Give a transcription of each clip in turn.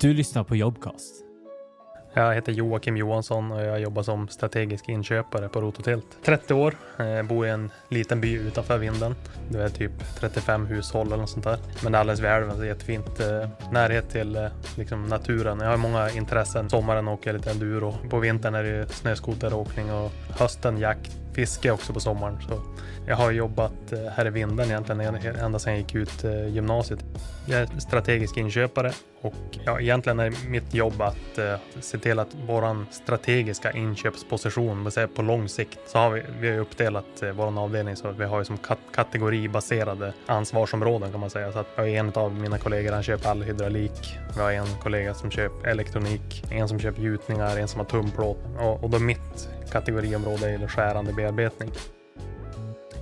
Du lyssnar på Jobcast. Jag heter Joakim Johansson och jag jobbar som strategisk inköpare på Rototilt. 30 år, eh, bor i en liten by utanför vinden. Det är typ 35 hushåll eller något sånt där. Men det är alldeles vid älven, så det är jättefint. Eh, närhet till eh, liksom, naturen. Jag har många intressen. Sommaren åker jag lite enduro. På vintern är det snöskoteråkning och hösten jakt. Fiske också på sommaren. Så jag har jobbat eh, här i Vinden egentligen ända sedan jag gick ut eh, gymnasiet. Jag är strategisk inköpare och ja, egentligen är mitt jobb att eh, se till att våran strategiska inköpsposition, säga på lång sikt, så har vi, vi har uppdelat vår avdelning så att vi har som kat kategoribaserade ansvarsområden kan man säga. Så att jag är en av mina kollegor, han köper all hydraulik. Vi har en kollega som köper elektronik, en som köper gjutningar, en som har tumplåt och, och då mitt kategoriområde eller skärande bearbetning.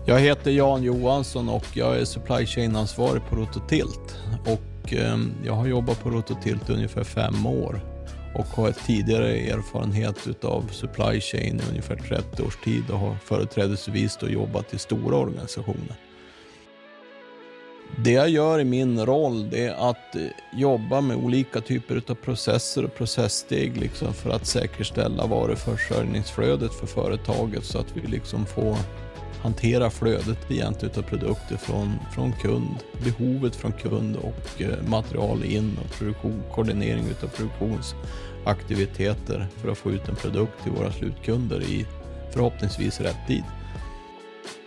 Jag heter Jan Johansson och jag är supply chain-ansvarig på Rototilt. Och ehm, jag har jobbat på Rototilt i ungefär fem år och har tidigare erfarenhet av supply chain i ungefär 30 års tid och har företrädesvis då jobbat i stora organisationer. Det jag gör i min roll det är att eh, jobba med olika typer av processer och processsteg liksom för att säkerställa varuförsörjningsflödet för företaget så att vi liksom får hantera flödet egentligen av produkter från, från kund, behovet från kund och eh, material in och produktion, koordinering av produktionsaktiviteter för att få ut en produkt till våra slutkunder i förhoppningsvis rätt tid.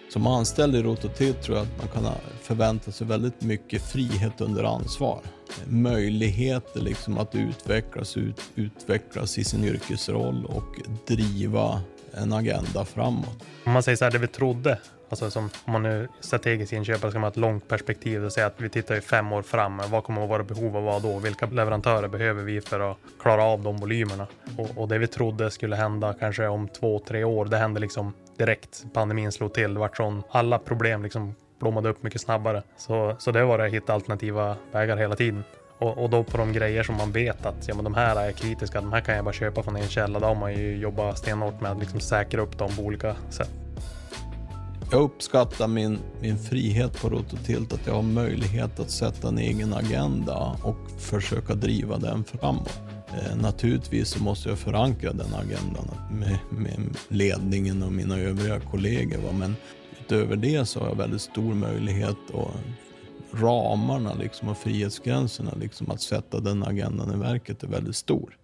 Som anställd i Rototill tror jag att man kan förvänta sig väldigt mycket frihet under ansvar. Möjligheter liksom att utvecklas, ut, utvecklas i sin yrkesroll och driva en agenda framåt. Om man säger så här, det vi trodde, alltså som om man nu strategiskt inköpare ska man ha ett långt perspektiv och säga att vi tittar ju fem år fram. Vad kommer våra vara behov av vad då? Vilka leverantörer behöver vi för att klara av de volymerna? Och, och det vi trodde skulle hända kanske om två, tre år, det hände liksom direkt. Pandemin slog till, det vart sån, alla problem liksom blommade upp mycket snabbare. Så, så det var det att hitta alternativa vägar hela tiden. Och, och, då på de grejer som man vet att ja, men de här är kritiska, de här kan jag bara köpa från en källa. Då har man ju jobbat stenhårt med att liksom säkra upp dem på olika sätt. Jag uppskattar min, min frihet på Rototilt, att jag har möjlighet att sätta en egen agenda och försöka driva den framåt. Eh, naturligtvis så måste jag förankra den agendan med, med ledningen och mina övriga kollegor. Va? Men utöver det så har jag väldigt stor möjlighet att ramarna liksom och frihetsgränserna liksom att sätta den agendan i verket är väldigt stor.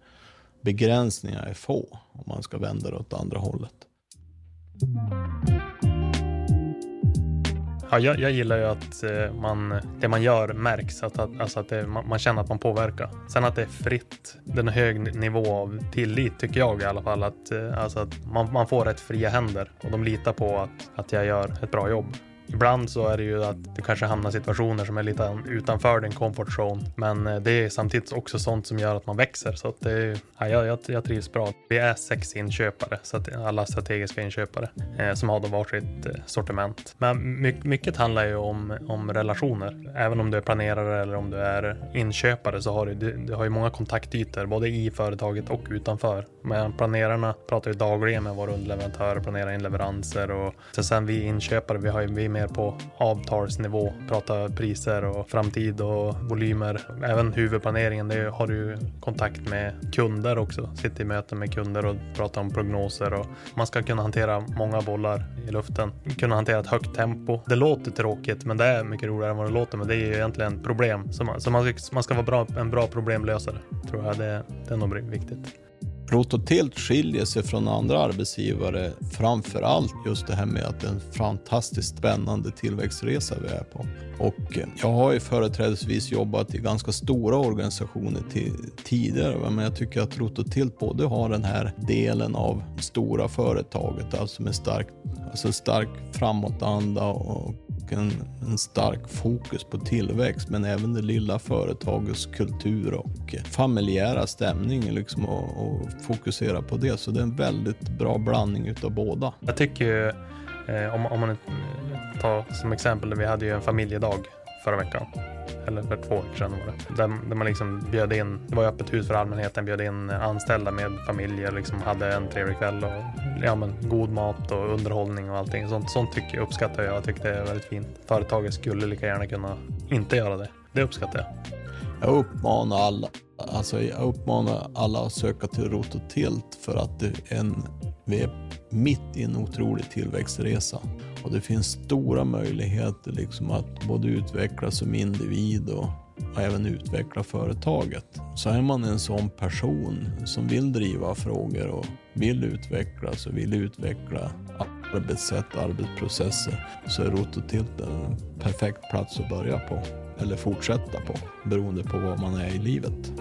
Begränsningar är få om man ska vända det åt andra hållet. Ja, jag, jag, gillar ju att eh, man, det man gör märks, att, att, alltså att det, man, man, känner att man påverkar. Sen att det är fritt, den hög nivå av tillit tycker jag i alla fall. Att, eh, alltså att man, man får rätt fria händer och de litar på att, att jag gör ett bra jobb. Ibland så är det ju att du kanske hamnar i situationer som är lite utanför din comfort zone. Men eh, det är samtidigt också sånt som gör att man växer. Så att det är, ja, jag, jag trivs bra. Vi är sex inköpare, så att alla strategiska inköpare eh, som har då varsitt eh, sortiment. Men mycket, mycket handlar ju om, om relationer. Även om du är planerare eller om du är inköpare så har du, du, du har ju många kontaktytor både i företaget och utanför. Men planerarna pratar ju dagligen med våra underleverantörer, planerar in leveranser och sen vi inköpare, vi har ju vi mer på avtalsnivå, prata priser och framtid och volymer. Även huvudplaneringen, det har du kontakt med kunder också. Sitter i möten med kunder och pratar om prognoser och man ska kunna hantera många bollar i luften. Kunna hantera ett högt tempo. Det låter tråkigt, men det är mycket roligare än vad det låter. Men det är ju egentligen problem. Så man, så man, man ska vara bra, en bra problemlösare, tror jag. Det, det är nog viktigt. Rototilt skiljer sig från andra arbetsgivare framför allt just det här med att det är en fantastiskt spännande tillväxtresa vi är på. Och eh, jag har ju företrädesvis jobbat i ganska stora organisationer tidigare, men jag tycker att Rototilt både har den här delen av stora företaget, alltså med stark, alltså stark framåtanda och en, en stark fokus på tillväxt men även det lilla företagets kultur och familjära stämning liksom och, och fokusera på det. Så det är en väldigt bra blandning utav båda. Jag tycker eh, om, om man tar som exempel, vi hade ju en familjedag förra veckan eller för två år sedan var det. Där, där, man liksom bjöd in, det var öppet hus för allmänheten, bjöd in anställda med familjer, liksom hade en trevlig kväll och ja, men, god mat och underhållning och allting. Sånt, sånt tycker, uppskattar jag. Jag tycker det är väldigt fint. Företaget skulle lika gärna kunna inte göra det. Det uppskattar jag. Jag uppmanar alla, alltså jag uppmanar alla att söka till Rototilt för att det är en, vi är mitt i en otrolig tillväxtresa. Och det finns stora möjligheter liksom att både utvecklas som individ och, och även utveckla företaget. Så är man en sån person som vill driva frågor och vill utvecklas och vill utveckla arbetssätt, arbetsprocesser så är Rototilt en perfekt plats att börja på eller fortsätta på beroende på var man är i livet.